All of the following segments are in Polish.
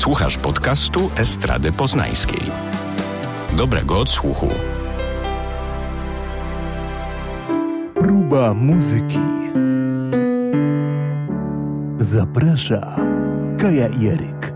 Słuchasz podcastu Estrady Poznańskiej. Dobrego odsłuchu. Próba muzyki. Zaprasza Kaja Jeryk.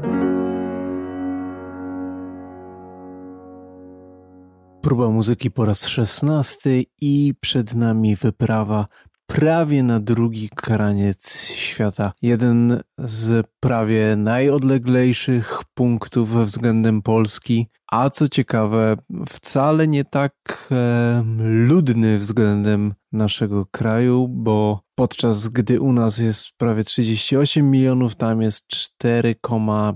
Próba muzyki po raz szesnasty i przed nami wyprawa prawie na drugi kraniec świata. Jeden z prawie najodleglejszych punktów względem Polski, a co ciekawe, wcale nie tak e, ludny względem naszego kraju, bo podczas gdy u nas jest prawie 38 milionów, tam jest 4,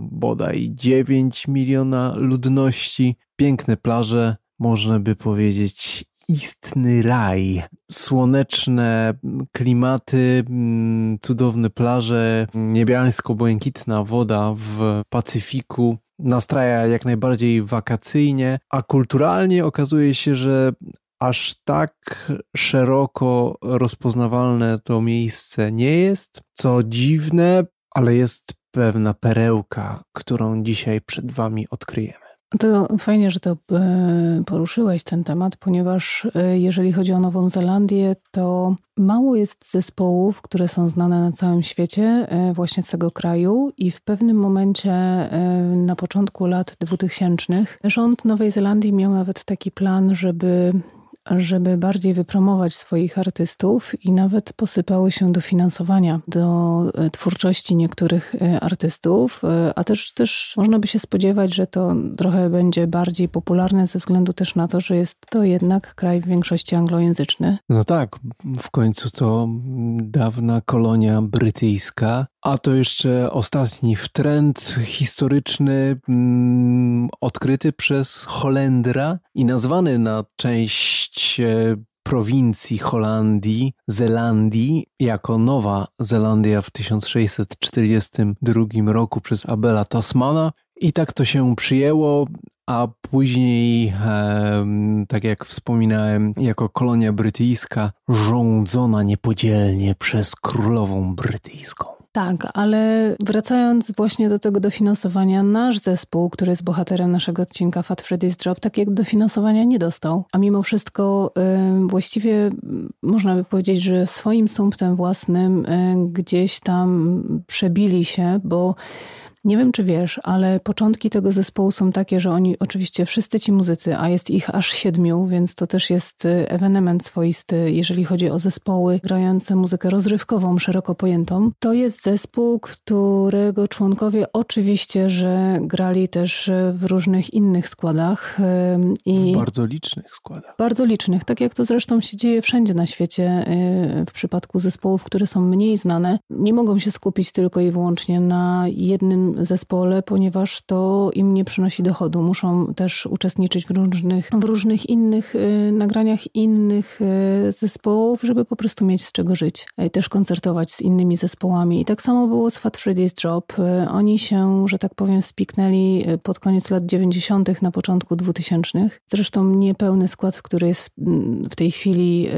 bodaj 9 miliona ludności, piękne plaże, można by powiedzieć istny raj. Słoneczne klimaty, mm, cudowne plaże, niebiańsko-błękitna woda w Pacyfiku. Nastraja jak najbardziej wakacyjnie, a kulturalnie okazuje się, że aż tak szeroko rozpoznawalne to miejsce nie jest. Co dziwne, ale jest pewna perełka, którą dzisiaj przed Wami odkryjemy. To fajnie, że to e, poruszyłeś ten temat, ponieważ e, jeżeli chodzi o Nową Zelandię, to mało jest zespołów, które są znane na całym świecie, e, właśnie z tego kraju, i w pewnym momencie na początku lat 2000 rząd Nowej Zelandii miał nawet taki plan, żeby żeby bardziej wypromować swoich artystów i nawet posypały się dofinansowania do e, twórczości niektórych e, artystów, e, a też, też można by się spodziewać, że to trochę będzie bardziej popularne ze względu też na to, że jest to jednak kraj w większości anglojęzyczny. No tak, w końcu to dawna kolonia brytyjska, a to jeszcze ostatni trend historyczny mm, odkryty przez Holendra i nazwany na część e, prowincji Holandii, Zelandii, jako Nowa Zelandia w 1642 roku przez Abela Tasmana. I tak to się przyjęło, a później, tak jak wspominałem, jako kolonia brytyjska rządzona niepodzielnie przez królową brytyjską. Tak, ale wracając właśnie do tego dofinansowania, nasz zespół, który jest bohaterem naszego odcinka Fat Freddy's Drop, takiego dofinansowania nie dostał. A mimo wszystko właściwie można by powiedzieć, że swoim sumptem własnym gdzieś tam przebili się, bo nie wiem, czy wiesz, ale początki tego zespołu są takie, że oni oczywiście wszyscy ci muzycy, a jest ich aż siedmiu, więc to też jest y, ewenement swoisty, jeżeli chodzi o zespoły grające muzykę rozrywkową, szeroko pojętą. To jest zespół, którego członkowie oczywiście, że grali też w różnych innych składach. I w bardzo licznych składach. Bardzo licznych, tak jak to zresztą się dzieje wszędzie na świecie y, w przypadku zespołów, które są mniej znane. Nie mogą się skupić tylko i wyłącznie na jednym zespole, ponieważ to im nie przynosi dochodu. Muszą też uczestniczyć w różnych, w różnych innych y, nagraniach innych y, zespołów, żeby po prostu mieć z czego żyć. I też koncertować z innymi zespołami. I tak samo było z Fat Freddy's Drop. Y, oni się, że tak powiem, spiknęli pod koniec lat 90., na początku 2000. Zresztą niepełny skład, który jest w tej chwili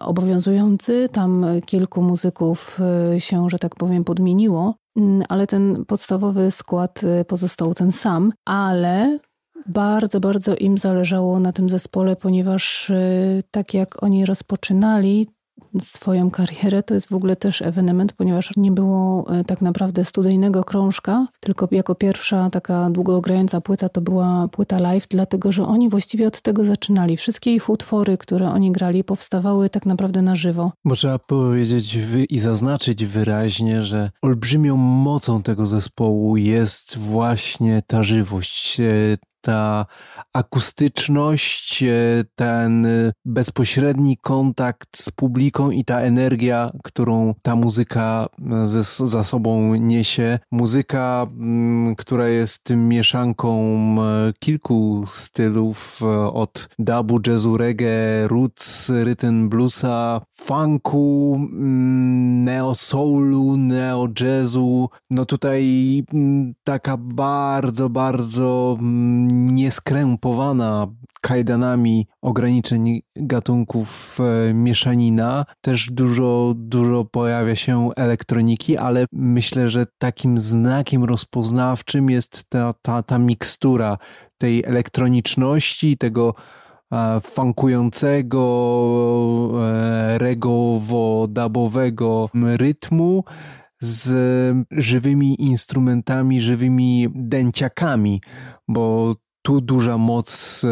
obowiązujący. Tam kilku muzyków się, że tak powiem, podmieniło. Mm, ale ten podstawowy skład y, pozostał ten sam, ale bardzo, bardzo im zależało na tym zespole, ponieważ y, tak jak oni rozpoczynali, swoją karierę. To jest w ogóle też ewenement, ponieważ nie było e, tak naprawdę studyjnego krążka, tylko jako pierwsza taka długogrająca płyta to była płyta live, dlatego że oni właściwie od tego zaczynali. Wszystkie ich utwory, które oni grali, powstawały tak naprawdę na żywo. Można powiedzieć i zaznaczyć wyraźnie, że olbrzymią mocą tego zespołu jest właśnie ta żywość, e, ta akustyczność, e, ten bezpośredni kontakt z publiką i ta energia, którą ta muzyka e, ze, za sobą niesie. Muzyka, mm, która jest mieszanką e, kilku stylów, od dubu, jazzu, reggae, roots, rytm bluesa, funku, mm, neo-soulu, neo-jazzu. No tutaj mm, taka bardzo, bardzo nieskrępowana kajdanami ograniczeń gatunków e, mieszanina. Też dużo, dużo pojawia się elektroniki, ale myślę, że takim znakiem rozpoznawczym jest ta, ta, ta mikstura tej elektroniczności, tego e, funkującego, e, regowo-dabowego rytmu z żywymi instrumentami, żywymi dęciakami, bo tu duża moc,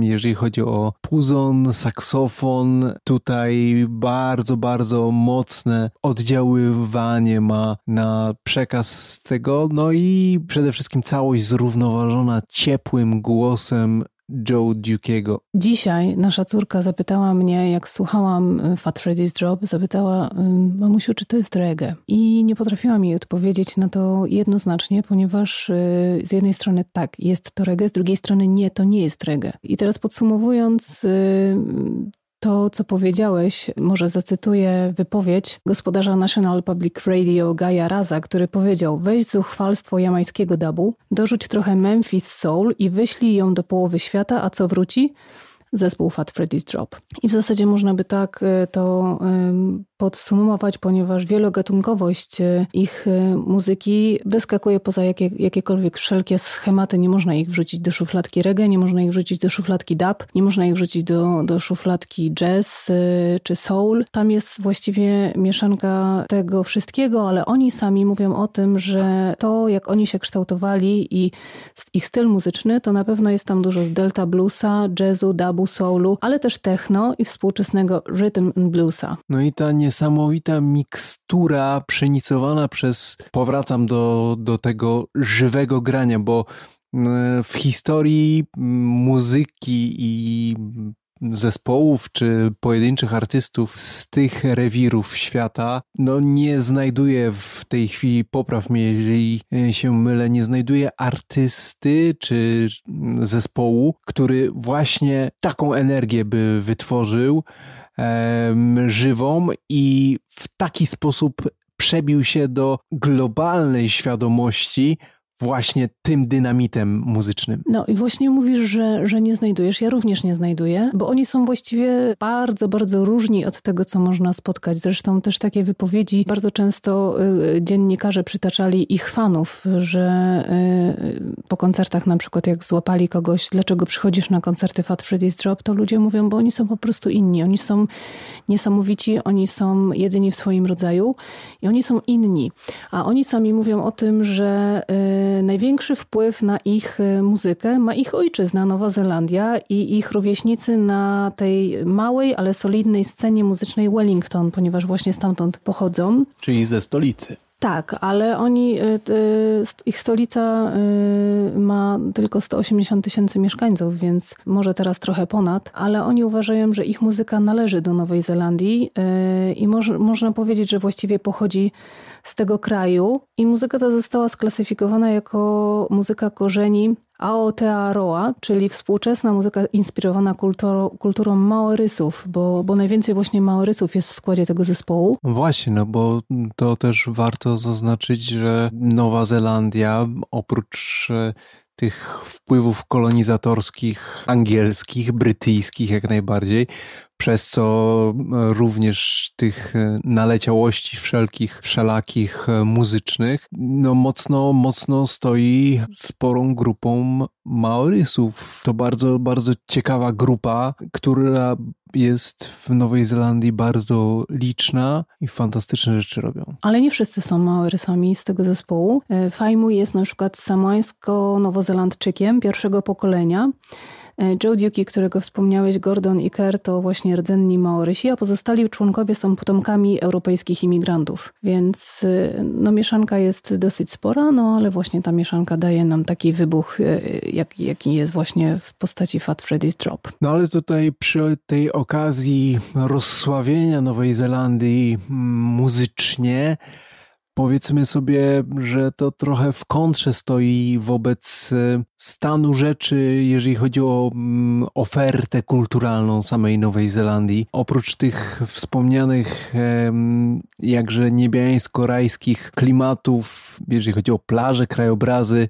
jeżeli chodzi o puzon, saksofon. Tutaj bardzo, bardzo mocne oddziaływanie ma na przekaz tego. No i przede wszystkim całość zrównoważona ciepłym głosem Joe Duke'ego. Dzisiaj nasza córka zapytała mnie, jak słuchałam y, Fat Freddy's Drop, zapytała, y, mamusiu, czy to jest reggae? I nie potrafiłam jej odpowiedzieć na to jednoznacznie, ponieważ y, z jednej strony tak, jest to reggae, z drugiej strony nie, to nie jest reggae. I teraz podsumowując, to, co powiedziałeś, może zacytuję wypowiedź gospodarza National Public Radio Gaia Raza, który powiedział: Weź zuchwalstwo jamańskiego dabu, dorzuć trochę Memphis Soul i wyślij ją do połowy świata, a co wróci? Zespół Fat Freddy's Drop. I w zasadzie można by tak to podsumować, ponieważ wielogatunkowość e, ich e, muzyki wyskakuje poza jakie, jakiekolwiek wszelkie schematy. Nie można ich wrzucić do szufladki reggae, nie można ich wrzucić do szufladki dub, nie można ich wrzucić do, do szufladki jazz e, czy soul. Tam jest właściwie mieszanka tego wszystkiego, ale oni sami mówią o tym, że to jak oni się kształtowali i ich styl muzyczny, to na pewno jest tam dużo z delta bluesa, jazzu, dubu, soulu, ale też techno i współczesnego rhythm and bluesa. No i ta nie niesamowita mikstura przenicowana przez, powracam do, do tego żywego grania, bo mm, w historii muzyki i zespołów czy pojedynczych artystów z tych rewirów świata, no nie znajduję w tej chwili, popraw mnie jeżeli się mylę, nie znajduję artysty czy zespołu, który właśnie taką energię by wytworzył, żywą i w taki sposób przebił się do globalnej świadomości właśnie tym dynamitem muzycznym. No i właśnie mówisz, że, że nie znajdujesz. Ja również nie znajduję, bo oni są właściwie bardzo, bardzo różni od tego, co można spotkać. Zresztą też takie wypowiedzi bardzo często y, dziennikarze przytaczali ich fanów, że y, po koncertach na przykład jak złapali kogoś, dlaczego przychodzisz na koncerty Fat Freddy's Drop, to ludzie mówią, bo oni są po prostu inni. Oni są niesamowici, oni są jedyni w swoim rodzaju i oni są inni. A oni sami mówią o tym, że y, największy wpływ na ich e, muzykę ma ich ojczyzna, Nowa Zelandia i ich rówieśnicy na tej małej, ale solidnej scenie muzycznej Wellington, ponieważ właśnie stamtąd pochodzą. Czyli ze stolicy. Tak, ale oni, e, ich stolica e, ma tylko 180 tysięcy mieszkańców, więc może teraz trochę ponad, ale oni uważają, że ich muzyka należy do Nowej Zelandii i można powiedzieć, że właściwie pochodzi z tego kraju. I muzyka ta została sklasyfikowana jako muzyka korzeni Aotearoa, czyli współczesna muzyka inspirowana kulturą, kulturą maorysów, bo, bo najwięcej właśnie maorysów jest w składzie tego zespołu. Właśnie, no bo to też warto zaznaczyć, że Nowa Zelandia oprócz e, tych wpływów kolonizatorskich, angielskich, brytyjskich jak najbardziej, przez co e, również tych e, naleciałości wszelkich, wszelakich e, muzycznych, no mocno, mocno stoi sporą grupą Maorysów. To bardzo, bardzo ciekawa grupa, która jest w Nowej Zelandii bardzo liczna i fantastyczne rzeczy robią. Ale nie wszyscy są Maorysami z tego zespołu. Fajmu jest na przykład samoańsko-nowozelandczykiem pierwszego pokolenia. E, Joe Duki, którego wspomniałeś, Gordon i Kerr to właśnie rdzenni Maorysi, a pozostali członkowie są potomkami europejskich imigrantów. Więc e, no, mieszanka jest dosyć spora, no ale właśnie ta mieszanka daje nam taki wybuch, e, jak, jaki jest właśnie w postaci Fat Freddy's Drop. No ale tutaj przy tej okazji rozsławienia Nowej Zelandii muzycznie powiedzmy sobie, że to trochę w kontrze stoi wobec stanu rzeczy, jeżeli chodzi o mm, ofertę kulturalną samej Nowej Zelandii. Oprócz tych wspomnianych jakże niebiańsko-rajskich klimatów, jeżeli chodzi o plaże, krajobrazy,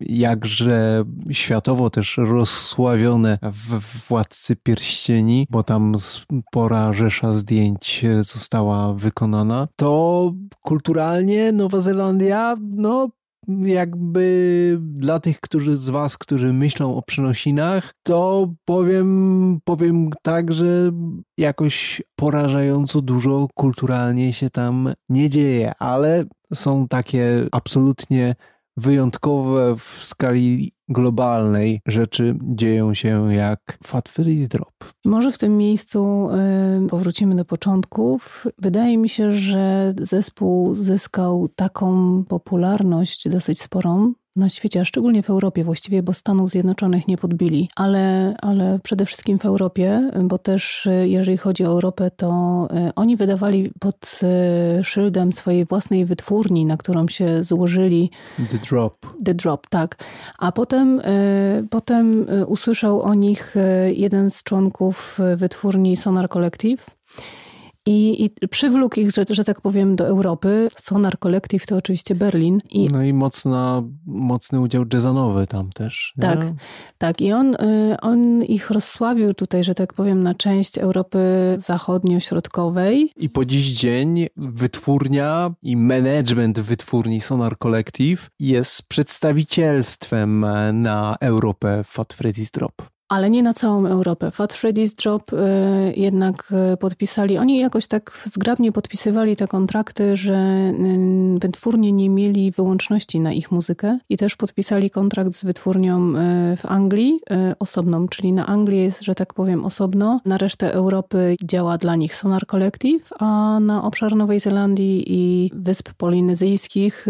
jakże światowo też rozsławione w Władcy Pierścieni, bo tam spora rzesza zdjęć została wykonana, to kulturalnie Nowa Zelandia, no jakby dla tych którzy z was, którzy myślą o przenosinach, to powiem, powiem tak, że jakoś porażająco dużo kulturalnie się tam nie dzieje, ale są takie absolutnie wyjątkowe w skali globalnej rzeczy dzieją się jak Fat Freeze Drop. Może w tym miejscu y, powrócimy do początków. Wydaje mi się, że zespół zyskał taką popularność dosyć sporą na świecie, a szczególnie w Europie właściwie, bo Stanów Zjednoczonych nie podbili, ale, ale przede wszystkim w Europie, bo też y, jeżeli chodzi o Europę, to y, oni wydawali pod y, szyldem swojej własnej wytwórni, na którą się złożyli. The Drop. The Drop, tak. A potem, potem usłyszał o nich jeden z członków wytwórni Sonar Collective i, i przywlókł ich, że, że tak powiem, do Europy. Sonar Collective to oczywiście Berlin. I, no i mocna, mocny udział jazzonowy tam też. Nie? Tak, tak. I on, y, on ich rozsławił tutaj, że tak powiem, na część Europy zachodnio-środkowej. I po dziś dzień wytwórnia i management wytwórni Sonar Collective jest przedstawicielstwem na Europę Fat Freddy's Drop ale nie na całą Europę. Fat Freddy's Drop y, jednak y, podpisali, oni jakoś tak zgrabnie podpisywali te kontrakty, że y, wytwórnie nie mieli wyłączności na ich muzykę i też podpisali kontrakt z wytwórnią w Anglii osobną, czyli na Anglii jest, że tak powiem, osobno, na resztę Europy działa dla nich Sonar Collective, a na obszar Nowej Zelandii i Wysp Polinezyjskich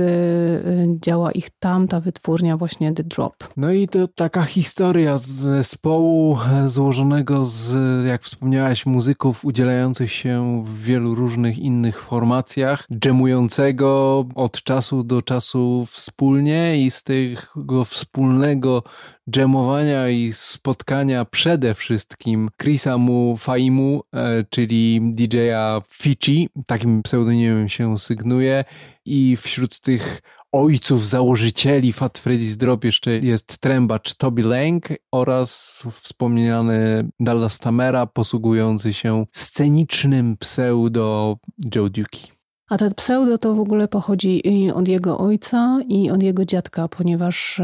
działa ich tam ta wytwórnia właśnie The Drop. No i to taka historia z zespołu e, złożonego z, jak wspomniałaś, muzyków udzielających się w wielu różnych innych formacjach, dżemującego od czasu do czasu wspólnie i z tego wspólnego dżemowania i spotkania przede wszystkim Chrisa Mu Faimu, e, czyli DJ-a Fici, takim pseudonimem się sygnuje i wśród tych ojców, założycieli Fat Freddy's Drop jeszcze jest trębacz Toby Lang oraz wspomniany Dallas Tamera posługujący się scenicznym pseudo Joe Duki. A ten pseudo to w ogóle pochodzi od jego ojca i od jego dziadka, ponieważ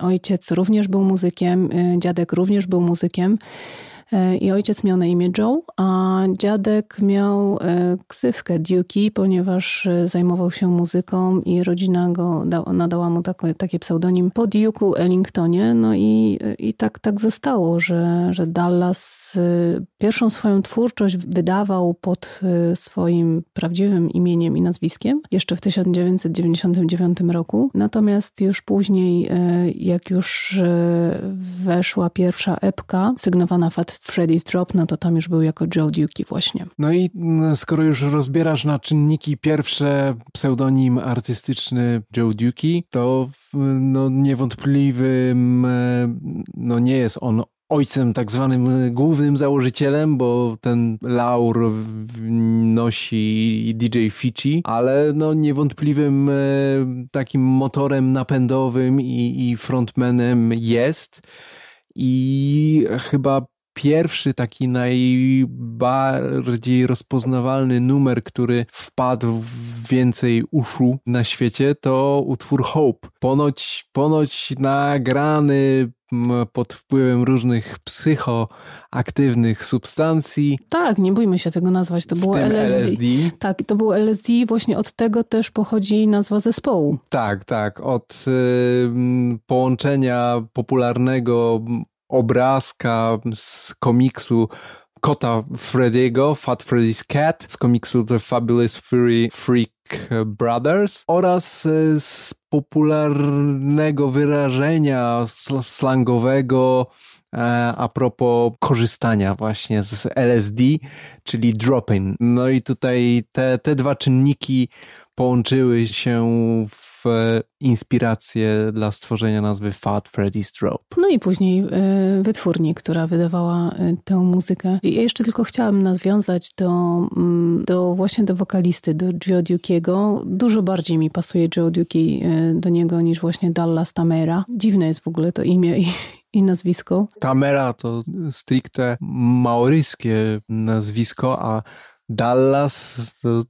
ojciec również był muzykiem, e, dziadek również był muzykiem. E, I ojciec miał na imię Joe, a dziadek miał e, ksywkę Duki, ponieważ e, zajmował się muzyką i rodzina go nadała mu taki, taki pseudonim po Duke'u Ellingtonie. No i, i tak, tak zostało, że, że Dallas pierwszą swoją twórczość wydawał pod swoim prawdziwym imieniem i nazwiskiem jeszcze w 1999 roku. Natomiast już później, jak już weszła pierwsza epka sygnowana Fat Freddy's Drop, no to tam już był jako Joe Duki właśnie. No i mm, skoro już rozbierasz na czynniki pierwsze pseudonim artystyczny Joe Duki, to no niewątpliwym e, no nie jest on ojcem, tak zwanym e, głównym założycielem, bo ten laur nosi DJ Fici, ale no niewątpliwym e, takim motorem napędowym i, i frontmanem jest. I chyba pierwszy taki najbardziej rozpoznawalny numer, który wpadł w więcej uszu na świecie, to utwór Hope. Ponoć, ponoć nagrany pod wpływem różnych psychoaktywnych substancji. Tak, nie bójmy się tego nazwać, to było LSD. LSD. Tak, to było LSD, właśnie od tego też pochodzi nazwa zespołu. Tak, tak, od y, połączenia popularnego obrazka z komiksu kota Freddy'ego, Fat Freddy's Cat, z komiksu The Fabulous Fury Freak Brothers oraz e, z popularnego wyrażenia slangowego a propos korzystania właśnie z LSD, czyli dropping. No i tutaj te, te dwa czynniki połączyły się w inspirację dla stworzenia nazwy Fat Freddy's Drop. No i później e, wytwórni, która wydawała e, tę muzykę. Ja jeszcze tylko chciałam nawiązać do, mm, do właśnie do wokalisty, do Joe Dukiego. Dużo bardziej mi pasuje Joe Duki e, do niego niż właśnie Dallas Tamera. Dziwne jest w ogóle to imię i, i nazwisko. Tamera to stricte maoryskie nazwisko, a Dallas,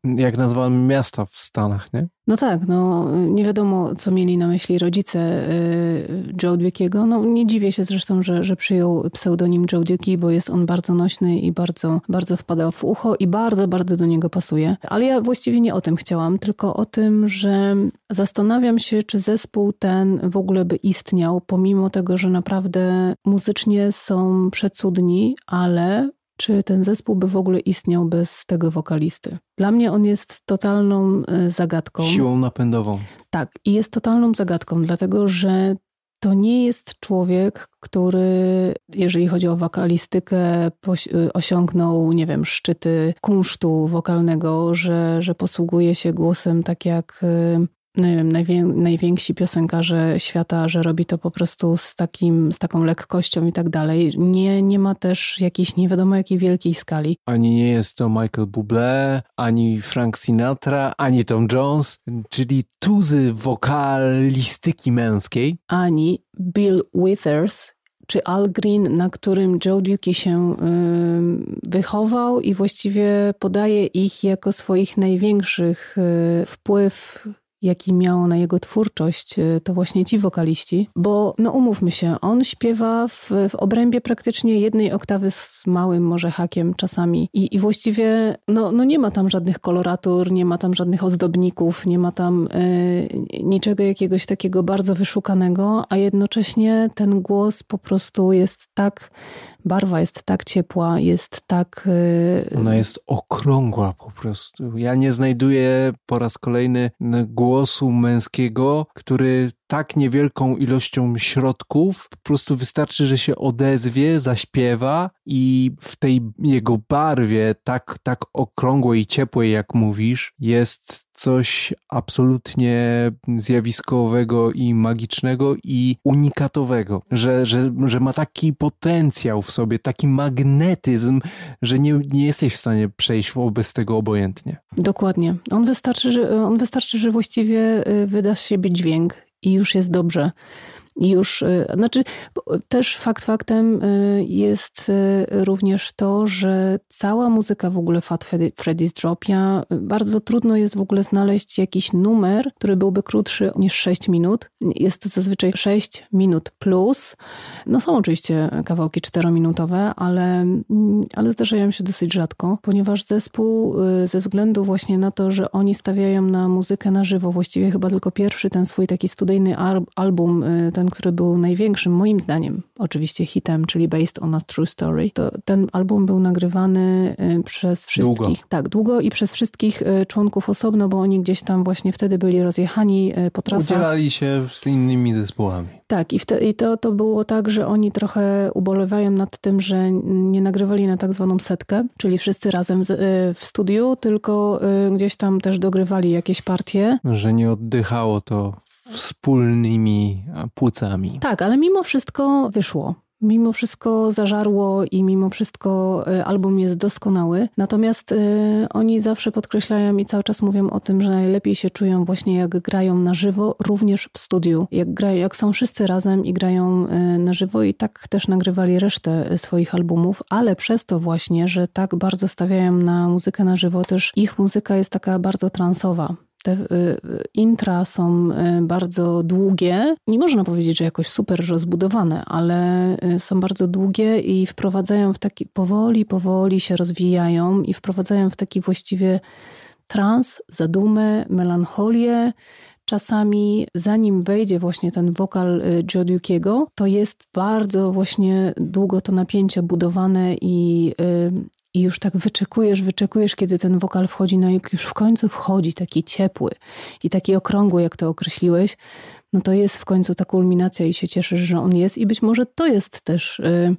jak nazywamy miasta w Stanach, nie? No tak, no nie wiadomo, co mieli na myśli rodzice y, Joe Dukiego. No nie dziwię się zresztą, że, że przyjął pseudonim Joe Duki, bo jest on bardzo nośny i bardzo, bardzo wpadał w ucho i bardzo, bardzo do niego pasuje. Ale ja właściwie nie o tym chciałam, tylko o tym, że zastanawiam się, czy zespół ten w ogóle by istniał, pomimo tego, że naprawdę muzycznie są przecudni, ale czy ten zespół by w ogóle istniał bez tego wokalisty. Dla mnie on jest totalną e, zagadką. Siłą napędową. Tak, i jest totalną zagadką, dlatego że to nie jest człowiek, który, jeżeli chodzi o wokalistykę, e, osiągnął, nie wiem, szczyty kunsztu wokalnego, że, że posługuje się głosem tak jak e, nie wiem, najwię najwięksi piosenkarze świata, że robi to po prostu z, takim, z taką lekkością i tak dalej. Nie, nie ma też jakiejś nie wiadomo jakiej wielkiej skali. Ani nie jest to Michael Bublé, ani Frank Sinatra, ani Tom Jones, czyli tuzy wokalistyki męskiej. Ani Bill Withers, czy Al Green, na którym Joe Duke się wychował i właściwie podaje ich jako swoich największych y, wpływ jaki miał na jego twórczość, e, to właśnie ci wokaliści, bo no umówmy się, on śpiewa w, w obrębie praktycznie jednej oktawy z małym może hakiem czasami. I, i właściwie no, no nie ma tam żadnych koloratur, nie ma tam żadnych ozdobników, nie ma tam y, niczego jakiegoś takiego bardzo wyszukanego, a jednocześnie ten głos po prostu jest tak barwa jest tak ciepła, jest tak. Y, Ona jest okrągła po prostu. Ja nie znajduję po raz kolejny głosu męskiego, który tak niewielką ilością środków po prostu wystarczy, że się odezwie, zaśpiewa i w tej jego barwie tak, tak okrągłej i ciepłej, jak mówisz, jest coś absolutnie zjawiskowego i magicznego i unikatowego, że, że, że ma taki potencjał w sobie, taki magnetyzm, że nie, nie jesteś w stanie przejść wobec tego obojętnie. Dokładnie. On wystarczy, że, on wystarczy, że właściwie y, wydasz siebie dźwięk i już jest dobrze. Już, y, znaczy, też fakt faktem y, jest y, również to, że cała muzyka w ogóle Fat Freddy's Drop, ja bardzo trudno jest w ogóle znaleźć jakiś numer, który byłby krótszy niż 6 minut. Jest zazwyczaj 6 minut plus. No są oczywiście kawałki 4-minutowe, ale, mm, ale zdarzają się dosyć rzadko, ponieważ zespół ze względu właśnie na to, że oni stawiają na muzykę na żywo, właściwie chyba tylko pierwszy ten swój taki studyjny album, ten ten, który był największym, moim zdaniem, oczywiście hitem, czyli Based on a True Story, to ten album był nagrywany y, przez wszystkich. Długo. Tak, długo i przez wszystkich y, członków osobno, bo oni gdzieś tam właśnie wtedy byli rozjechani y, po trasach. Udzielali się z innymi zespołami. Tak, i, wte, i to, to było tak, że oni trochę ubolewają nad tym, że nie nagrywali na tak zwaną setkę, czyli wszyscy razem w studiu, tylko gdzieś tam też dogrywali jakieś partie. Że nie oddychało to wspólnymi płucami. Tak, ale mimo wszystko wyszło. Mimo wszystko zażarło i mimo wszystko e, album jest doskonały. Natomiast y, oni zawsze podkreślają i cały czas mówią o tym, że najlepiej się czują właśnie jak grają na żywo, również w studiu. Jak, grają, jak są wszyscy razem i grają y, na żywo i tak też nagrywali resztę swoich albumów, ale przez to właśnie, że tak bardzo stawiają na muzykę na żywo, też ich muzyka jest taka bardzo transowa. Te y, y, intra są y, bardzo długie. Nie można powiedzieć, że jakoś super rozbudowane, ale są bardzo długie i wprowadzają w taki powoli, powoli się rozwijają i wprowadzają w taki właściwie trans, zadumę, melancholię. Czasami, zanim wejdzie właśnie ten wokal Joe Dukiego, to jest bardzo właśnie długo to napięcie budowane i i już tak wyczekujesz, wyczekujesz, kiedy ten wokal wchodzi, no jak już w końcu wchodzi taki ciepły i taki okrągły, jak to określiłeś, no to jest w końcu ta kulminacja i się cieszysz, że on jest i być może to jest też y,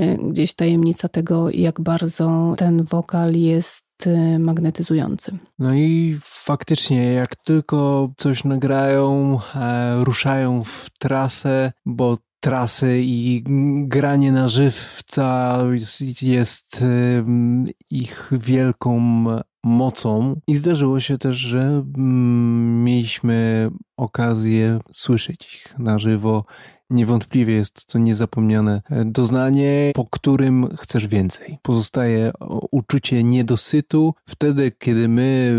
y, gdzieś tajemnica tego, jak bardzo ten wokal jest y, magnetyzujący. No i faktycznie, jak tylko coś nagrają, e, ruszają w trasę, bo trasy i granie na żywca jest ich wielką mocą. I zdarzyło się też, że mm, mieliśmy okazję słyszeć ich na żywo. Niewątpliwie jest to niezapomniane doznanie, po którym chcesz więcej. Pozostaje uczucie niedosytu. Wtedy, kiedy my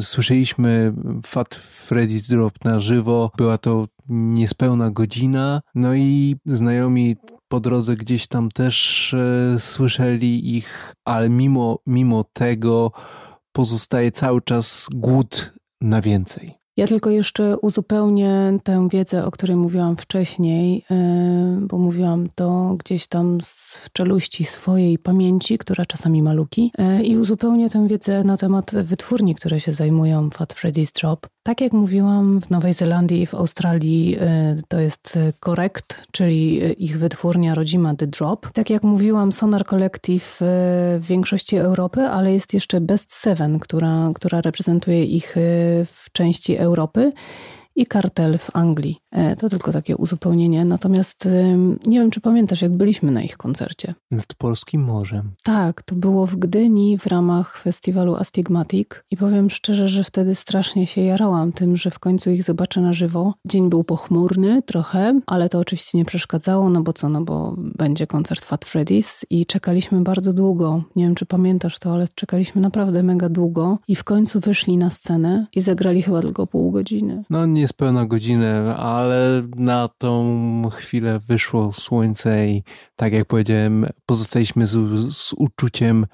słyszeliśmy Fat Freddy's Drop na żywo, była to niespełna godzina. No i znajomi po drodze gdzieś tam też e, słyszeli ich, ale mimo, mimo tego pozostaje cały czas głód na więcej. Ja tylko jeszcze uzupełnię tę wiedzę, o której mówiłam wcześniej, e, bo mówiłam to gdzieś tam w czeluści swojej pamięci, która czasami ma luki, e, i uzupełnię tę wiedzę na temat wytwórni, które się zajmują Fat Freddy's Drop. Tak jak mówiłam, w Nowej Zelandii i w Australii e, to jest Correct, czyli ich wytwórnia rodzima The Drop. Tak jak mówiłam, Sonar Collective w większości Europy, ale jest jeszcze Best Seven, która, która reprezentuje ich w części Europy i kartel w Anglii. E, to tylko takie uzupełnienie. Natomiast nie wiem, czy pamiętasz, jak byliśmy na ich koncercie. Nad Polskim Morzem. Tak, to było w Gdyni w ramach festiwalu Astigmatic i powiem szczerze, że wtedy strasznie się jarałam tym, że w końcu ich zobaczę na żywo. Dzień był pochmurny trochę, ale to oczywiście nie przeszkadzało, no bo co, no bo będzie koncert Fat Freddy's i czekaliśmy bardzo długo. Nie wiem, czy pamiętasz to, ale czekaliśmy naprawdę mega długo i w końcu wyszli na scenę i zagrali chyba tylko pół godziny. No niespełna godzinę, ale na tą chwilę wyszło słońce i tak jak powiedziałem, pozostaliśmy z, z uczuciem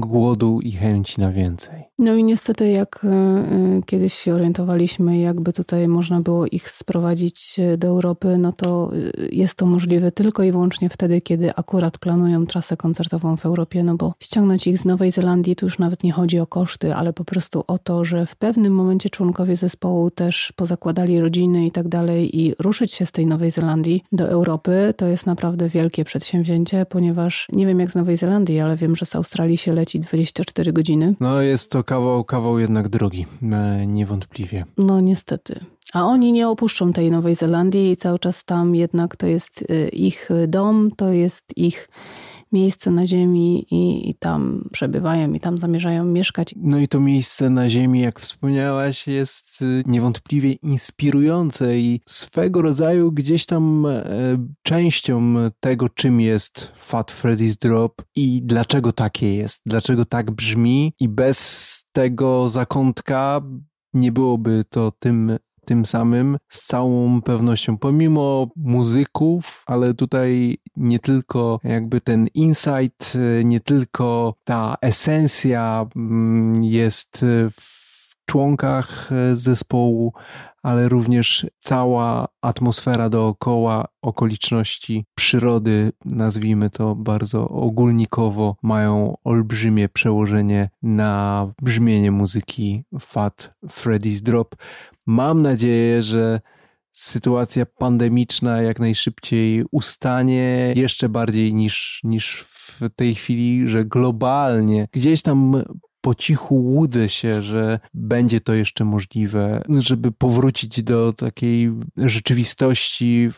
głodu i chęci na więcej. No i niestety, jak e, e, kiedyś się orientowaliśmy, jakby tutaj można było ich sprowadzić e, do Europy, no to jest to możliwe tylko i wyłącznie wtedy, kiedy akurat planują trasę koncertową w Europie, no bo ściągnąć ich z Nowej Zelandii to już nawet nie chodzi o koszty, ale po prostu o to, że w pewnym momencie członkowie zespołu też pozakładali rodziny i tak dalej i ruszyć się z tej Nowej Zelandii do Europy, to jest naprawdę wielkie przedsięwzięcie, ponieważ nie wiem jak z Nowej Zelandii, ale wiem, że z Australii się leci 24 godziny. No jest to kawał, kawał jednak drogi, e, niewątpliwie. No niestety. A oni nie opuszczą tej Nowej Zelandii i cały czas tam jednak to jest e, ich dom, to jest ich miejsce na ziemi i, i, tam przebywają i tam zamierzają mieszkać. No i to miejsce na ziemi, jak wspomniałaś, jest y, niewątpliwie inspirujące i swego rodzaju gdzieś tam e, częścią tego, czym jest Fat Freddy's Drop i dlaczego takie jest, dlaczego tak brzmi i bez tego zakątka nie byłoby to tym tym samym z całą pewnością, pomimo muzyków, ale tutaj nie tylko jakby ten insight, nie tylko ta esencja mm, jest w członkach zespołu, ale również cała atmosfera dookoła, okoliczności przyrody, nazwijmy to bardzo ogólnikowo, mają olbrzymie przełożenie na brzmienie muzyki Fat Freddy's Drop. Mam nadzieję, że sytuacja pandemiczna jak najszybciej ustanie jeszcze bardziej niż, niż w tej chwili, że globalnie gdzieś tam po cichu łudzę się, że będzie to jeszcze możliwe, żeby powrócić do takiej rzeczywistości,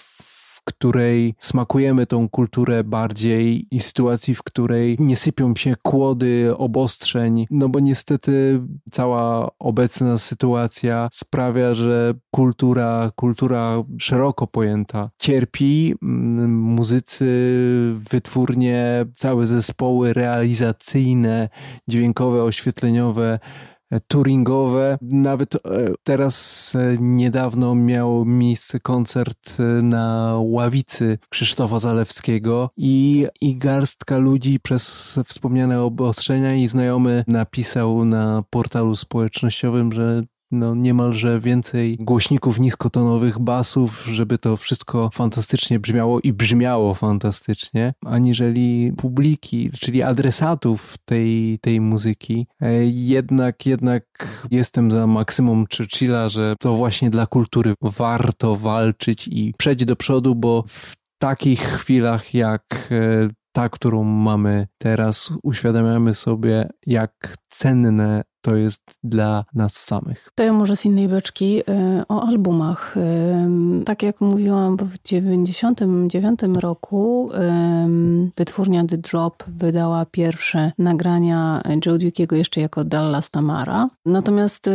której smakujemy tą kulturę bardziej i sytuacji, w której nie sypią się kłody obostrzeń, no bo niestety cała obecna sytuacja sprawia, że kultura, kultura szeroko pojęta cierpi. Mm, muzycy, wytwórnie, całe zespoły realizacyjne, dźwiękowe, oświetleniowe touringowe. Nawet e, teraz e, niedawno miał miejsce koncert e, na ławicy Krzysztofa Zalewskiego i, i garstka ludzi przez wspomniane obostrzenia i znajomy napisał na portalu społecznościowym, że no niemalże więcej głośników niskotonowych, basów, żeby to wszystko fantastycznie brzmiało i brzmiało fantastycznie, aniżeli publiki, czyli adresatów tej, tej muzyki. E, jednak, jednak jestem za Maksymum Churchilla, że to właśnie dla kultury warto walczyć i przejść do przodu, bo w takich chwilach jak e, ta, którą mamy teraz, uświadamiamy sobie, jak cenne to jest dla nas samych. To ja może z innej beczki y, o albumach. Y, tak jak mówiłam, w 1999 roku y, wytwórnia The Drop wydała pierwsze nagrania Joe Duke'ego jeszcze jako Dallas Tamara. Natomiast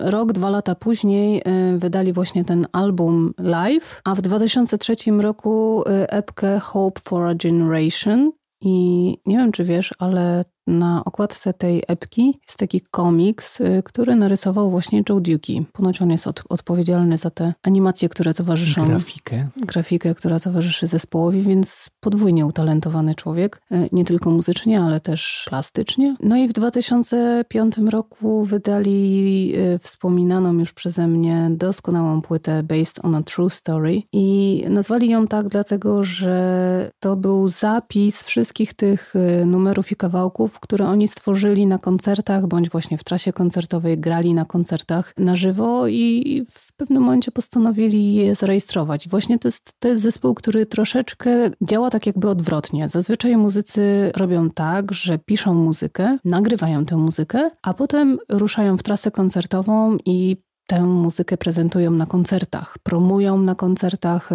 rok, dwa lata później wydali właśnie ten album live, a w 2003 roku epkę Hope for a Generation. I nie wiem, czy wiesz, ale na okładce tej epki jest taki komiks, y, który narysował właśnie Joe Duki. Ponoć on jest od, odpowiedzialny za te animacje, które towarzyszą. Grafikę. Grafikę, która towarzyszy zespołowi, więc podwójnie utalentowany człowiek. Y, nie tylko muzycznie, ale też plastycznie. No i w 2005 roku wydali y, wspominaną już przeze mnie doskonałą płytę Based on a True Story. I nazwali ją tak dlatego, że to był zapis wszystkich tych numerów i kawałków, które oni stworzyli na koncertach, bądź właśnie w trasie koncertowej grali na koncertach na żywo i w pewnym momencie postanowili je zarejestrować. Właśnie to jest, to jest zespół, który troszeczkę działa tak jakby odwrotnie. Zazwyczaj muzycy robią tak, że piszą muzykę, nagrywają tę muzykę, a potem ruszają w trasę koncertową i tę muzykę prezentują na koncertach, promują na koncertach e,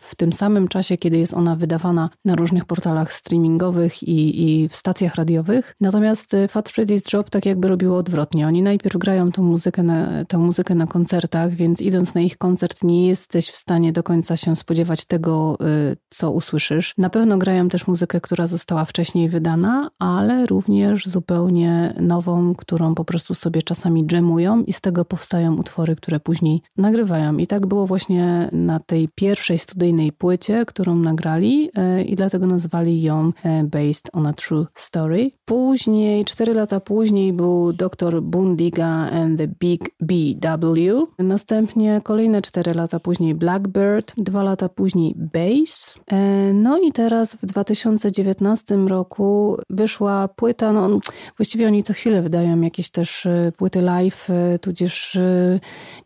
w tym samym czasie, kiedy jest ona wydawana na różnych portalach streamingowych i, i w stacjach radiowych. Natomiast e, Fat Freddy's Drop tak jakby robiło odwrotnie. Oni najpierw grają tą muzykę, na, tę muzykę na koncertach, więc idąc na ich koncert nie jesteś w stanie do końca się spodziewać tego, e, co usłyszysz. Na pewno grają też muzykę, która została wcześniej wydana, ale również zupełnie nową, którą po prostu sobie czasami dżemują i z tego powstają utwory, które później nagrywają. I tak było właśnie na tej pierwszej studyjnej płycie, którą nagrali e, i dlatego nazwali ją e, Based on a True Story. Później, cztery lata później był Dr. Bundiga and the Big BW. Następnie kolejne cztery lata później Blackbird, dwa lata później Bass. E, no i teraz w 2019 roku wyszła płyta, no właściwie oni co chwilę wydają jakieś też płyty live, tudzież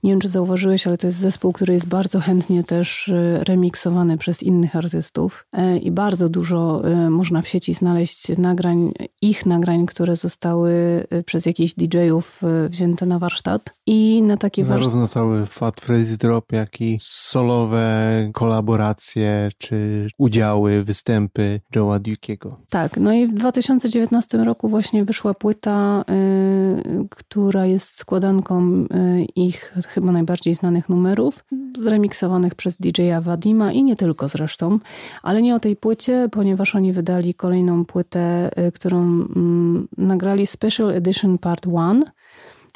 nie wiem, czy zauważyłeś, ale to jest zespół, który jest bardzo chętnie też e, remiksowany przez innych artystów e, i bardzo dużo można w sieci znaleźć nagrań, ich nagrań, które zostały przez jakichś DJ-ów wzięte na warsztat i na taki Zarówno warsztat... cały Fat Freddy's Drop, jak i solowe kolaboracje, czy udziały, występy Joe'a Duke'ego. Tak, no i w 2019 roku właśnie wyszła płyta, y, która jest składanką y, ich chyba najbardziej znanych numerów, zremiksowanych przez DJ-a Wadima i nie tylko zresztą, ale nie o tej płycie, ponieważ oni wydali kolejną płytę, y, którą mm, nagrali Special Edition Part 1,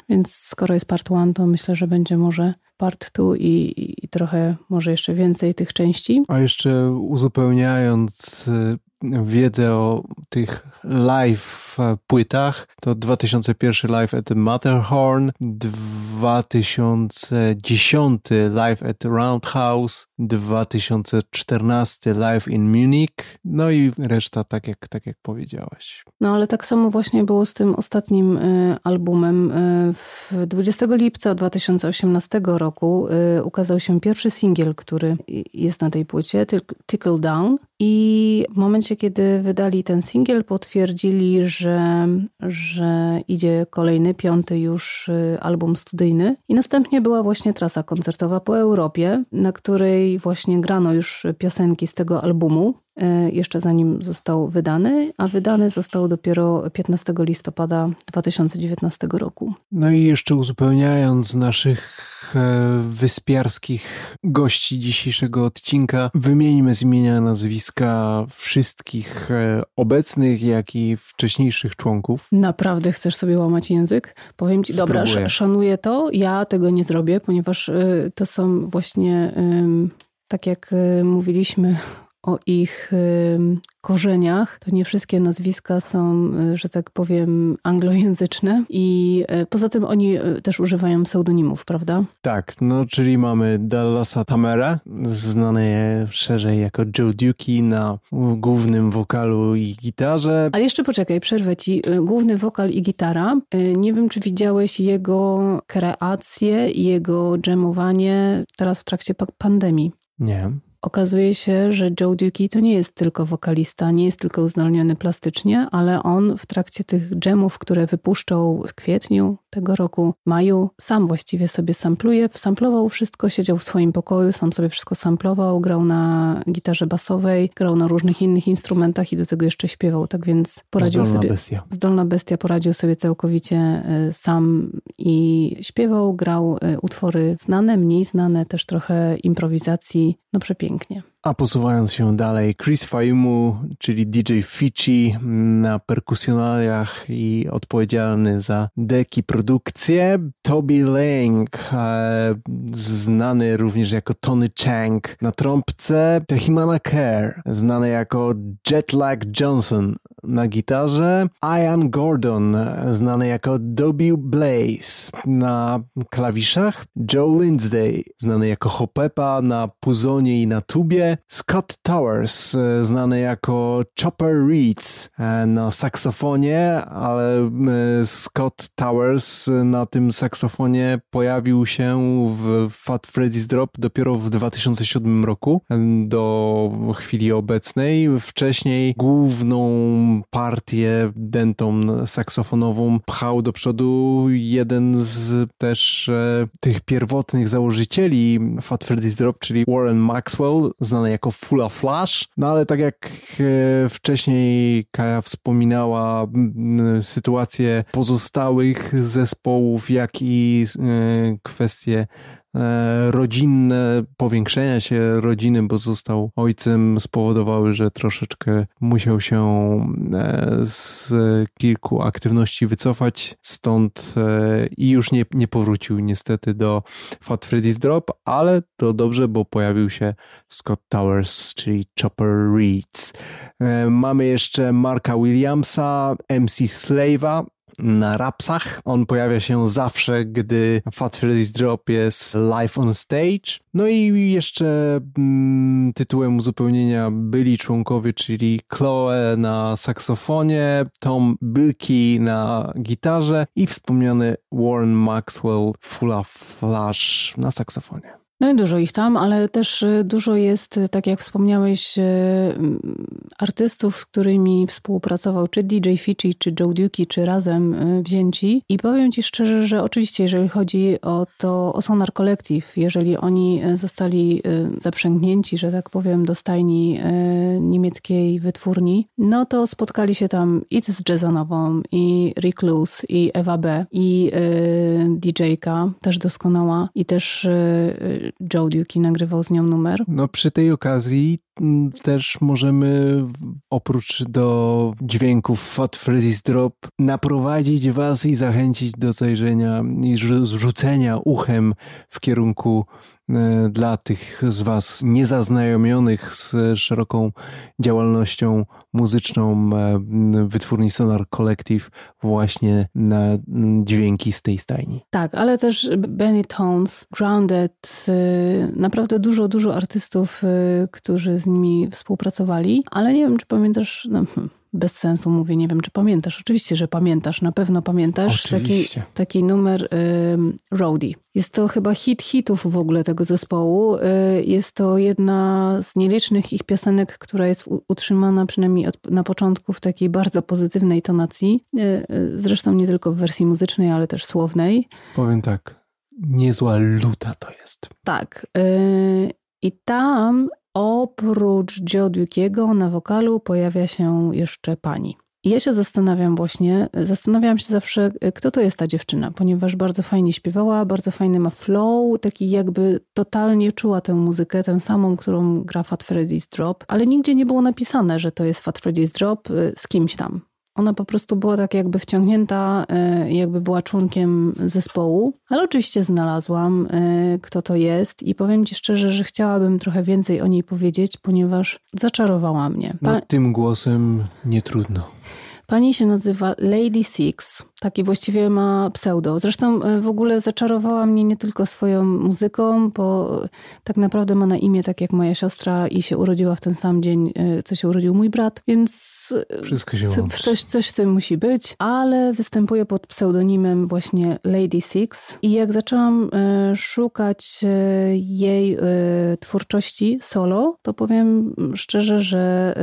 więc skoro jest Part 1, to myślę, że będzie może Part 2 i, i trochę może jeszcze więcej tych części. A jeszcze uzupełniając y, wiedzę o tych live płytach, to 2001 live at Matterhorn, 2010 live at Roundhouse, 2014 live in Munich, no i reszta tak jak, tak jak powiedziałaś. No ale tak samo właśnie było z tym ostatnim y, albumem. Y, 20 lipca 2018 roku y, ukazał się pierwszy singiel, który jest na tej płycie, Tickle Down. I w momencie, kiedy wydali ten singiel, potwierdzili, że, że idzie kolejny, piąty już y, album studyjny. I następnie była właśnie trasa koncertowa po Europie, na której właśnie grano już piosenki z tego albumu. E, jeszcze zanim został wydany, a wydany został dopiero 15 listopada 2019 roku. No i jeszcze uzupełniając naszych e, wyspiarskich gości dzisiejszego odcinka, wymieńmy z imienia nazwiska wszystkich e, obecnych, jak i wcześniejszych członków. Naprawdę chcesz sobie łamać język? Powiem ci, Spróbuję. dobra, szanuję to, ja tego nie zrobię, ponieważ to są właśnie, tak jak mówiliśmy o ich korzeniach, to nie wszystkie nazwiska są, że tak powiem, anglojęzyczne i poza tym oni też używają pseudonimów, prawda? Tak, no czyli mamy Dallasa Tamera, znany szerzej jako Joe Duki na głównym wokalu i gitarze. Ale jeszcze poczekaj, przerwę ci. Główny wokal i gitara. Nie wiem, czy widziałeś jego kreację jego dżemowanie teraz w trakcie pandemii. Nie. Okazuje się, że Joe Duki to nie jest tylko wokalista, nie jest tylko uzdolniony plastycznie, ale on w trakcie tych dżemów, które wypuszczał w kwietniu tego roku, maju, sam właściwie sobie sampluje, samplował wszystko, siedział w swoim pokoju, sam sobie wszystko samplował, grał na gitarze basowej, grał na różnych innych instrumentach i do tego jeszcze śpiewał, tak więc poradził zdolna sobie... Bestia. Zdolna bestia poradził sobie całkowicie e, sam i śpiewał, grał e, utwory znane, mniej znane, też trochę improwizacji, no przepięknie. A posuwając się dalej, Chris Faimu, czyli DJ Fici na perkusjonaliach i odpowiedzialny za deki produkcje. Toby Lang, e, znany również jako Tony Chang na trąbce. Tehimana Kerr, znany jako Jetlag Johnson na gitarze. Ian Gordon, znany jako Dobie Blaze na klawiszach. Joe Lindsay, znany jako Hopepa na puzonie i na tubie. Scott Towers, e, znany jako Chopper Reeds e, na saksofonie, ale e, Scott Towers na tym saksofonie pojawił się w Fat Freddy's Drop dopiero w 2007 roku do chwili obecnej. Wcześniej główną partię dentą saksofonową pchał do przodu jeden z też tych pierwotnych założycieli Fat Freddy's Drop, czyli Warren Maxwell, znany jako Fulla Flash. No ale tak jak e, wcześniej Kaja wspominała, sytuację pozostałych zespołów, jak i e, kwestie rodzinne, powiększenia się rodziny, bo został ojcem, spowodowały, że troszeczkę musiał się e, z kilku aktywności wycofać, stąd e, i już nie, nie powrócił niestety do Fat Freddy's Drop, ale to dobrze, bo pojawił się Scott Towers, czyli Chopper Reeds. Mamy jeszcze Marka Williamsa, MC Slave'a, na rapsach. On pojawia się zawsze, gdy Fat Freddy's Drop jest live on stage. No i jeszcze mm, tytułem uzupełnienia byli członkowie, czyli Chloe na saksofonie, Tom Bilki na gitarze i wspomniany Warren Maxwell Fulla Flash na saksofonie. No i dużo ich tam, ale też y, dużo jest, y, tak jak wspomniałeś, y, artystów, z którymi współpracował czy DJ Fitchy, czy Joe Duki, czy razem wzięci. I powiem Ci szczerze, że oczywiście, jeżeli chodzi o to, o Sonar Collective, jeżeli oni zostali zaprzęgnięci, że tak powiem, do stajni niemieckiej wytwórni, no to spotkali się tam i z Jazzanową, i Recluse, i Ewa B, i DJ-ka, też doskonała, i też Joe Duki nagrywał z nią numer. No przy tej okazji mm, też możemy oprócz do dźwięków Fat Freddy's Drop naprowadzić was i zachęcić do zajrzenia i rzucenia uchem w kierunku dla tych z Was niezaznajomionych z szeroką działalnością muzyczną e, wytwórni Sonar Collective właśnie na dźwięki z tej stajni. Tak, ale też Benny Tones, Grounded, e, naprawdę dużo, dużo artystów, którzy z nimi współpracowali, ale nie wiem, czy pamiętasz, no, hmm, bez sensu mówię, nie wiem, czy pamiętasz. Oczywiście, że pamiętasz, na pewno pamiętasz taki, taki numer y, Roadie. Jest to chyba hit hitów w ogóle tego zespołu. Y, jest to jedna z nielicznych ich piosenek, która jest utrzymana przynajmniej od, na początku w takiej bardzo pozytywnej tonacji. Y, y, zresztą nie tylko w wersji muzycznej, ale też słownej. Powiem tak, niezła luta to jest. Tak. Y, I tam Oprócz Joe Dukiego na wokalu pojawia się jeszcze pani. Ja się zastanawiam właśnie, zastanawiam się zawsze, kto to jest ta dziewczyna, ponieważ bardzo fajnie śpiewała, bardzo fajny ma flow, taki jakby totalnie czuła tę muzykę, tę samą, którą gra Fat Freddy's Drop, ale nigdzie nie było napisane, że to jest Fat Freddy's Drop y, z kimś tam. Ona po prostu była tak jakby wciągnięta, e, jakby była członkiem zespołu, ale oczywiście znalazłam, e, kto to jest i powiem Ci szczerze, że chciałabym trochę więcej o niej powiedzieć, ponieważ zaczarowała mnie. Pa- Nad tym głosem nie trudno. Pani się nazywa Lady Six. Taki właściwie ma pseudo. Zresztą e, w ogóle zaczarowała mnie nie tylko swoją muzyką, bo tak naprawdę ma na imię tak jak moja siostra i się urodziła w ten sam dzień, e, co się urodził mój brat, więc e, Wszystko się coś, coś w tym musi być, ale występuje pod pseudonimem właśnie Lady Six i jak zaczęłam szukać jej twórczości solo, to powiem szczerze, że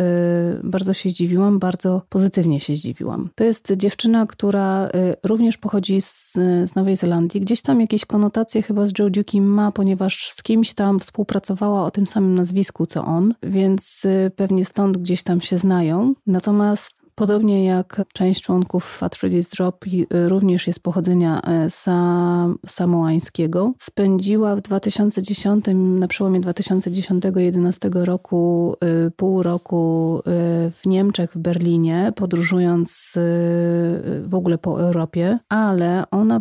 bardzo się zdziwiłam, bardzo pozytywnie się zdziwiłam. To jest dziewczyna, która y, również pochodzi z, z Nowej Zelandii. Gdzieś tam jakieś konotacje chyba z Joe Duke ma, ponieważ z kimś tam współpracowała o tym samym nazwisku co on, więc y, pewnie stąd gdzieś tam się znają. Natomiast Podobnie jak część członków Fat Drop również jest pochodzenia e, sam, samoańskiego. Spędziła w 2010, na przełomie 2010-2011 roku e, pół roku w Niemczech, w Berlinie, podróżując w ogóle po Europie, ale ona,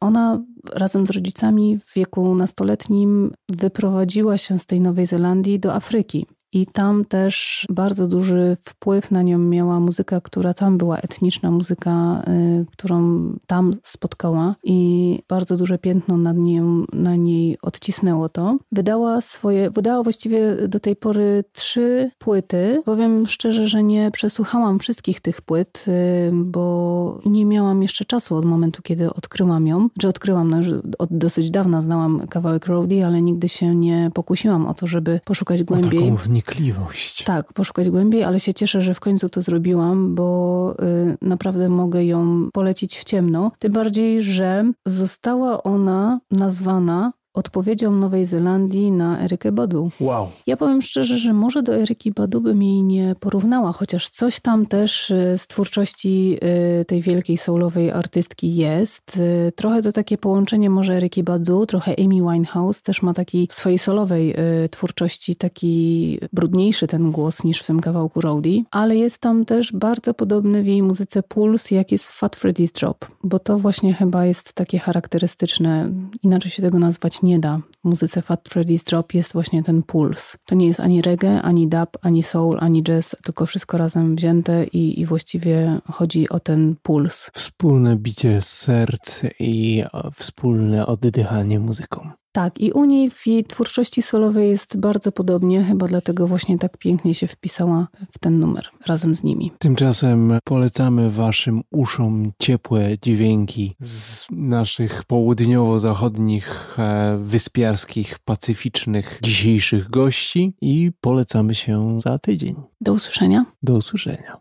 ona razem z rodzicami w wieku nastoletnim wyprowadziła się z tej Nowej Zelandii do Afryki. I tam też bardzo duży wpływ na nią miała muzyka, która tam była, etniczna muzyka, y, którą tam spotkała i bardzo duże piętno nad nią, na niej odcisnęło to. Wydała swoje, wydała właściwie do tej pory trzy płyty. Powiem szczerze, że nie przesłuchałam wszystkich tych płyt, y, bo nie miałam jeszcze czasu od momentu, kiedy odkryłam ją. Że odkryłam, no już od dosyć dawna znałam kawałek Roadie, ale nigdy się nie pokusiłam o to, żeby poszukać głębiej wnikliwość. Tak, poszukać głębiej, ale się cieszę, że w końcu to zrobiłam, bo y, naprawdę mogę ją polecić w ciemno. Tym bardziej, że została ona nazwana odpowiedzią Nowej Zelandii na Erykę Badu. Wow. Ja powiem szczerze, że może do Eryki Badu bym jej nie porównała, chociaż coś tam też y, z twórczości y, tej wielkiej soulowej artystki jest. Y, trochę to takie połączenie może Eryki Badu, trochę Amy Winehouse też ma taki w swojej solowej twórczości taki brudniejszy ten głos niż w tym kawałku Rowdy, ale jest tam też bardzo podobny w jej muzyce puls, jak jest w Fat Freddy's Drop, bo to właśnie chyba jest takie charakterystyczne, inaczej się tego nazwać nie da. W muzyce Fat Freddy's Drop jest właśnie ten puls. To nie jest ani reggae, ani dub, ani soul, ani jazz, tylko wszystko razem wzięte i, i właściwie chodzi o ten puls. Wspólne bicie serc i wspólne oddychanie muzyką. Tak, i u niej w jej twórczości solowej jest bardzo podobnie, chyba dlatego właśnie tak pięknie się wpisała w ten numer razem z nimi. Tymczasem polecamy Waszym uszom ciepłe dźwięki z naszych południowo-zachodnich, e, wyspiarskich, pacyficznych dzisiejszych gości i polecamy się za tydzień. Do usłyszenia. Do usłyszenia.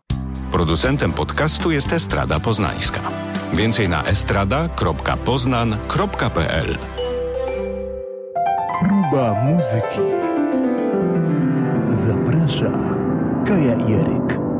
Producentem podcastu jest Estrada Poznańska. Więcej na estrada.poznan.pl Próba muzyki. Zaprasza Kaja Jeryk.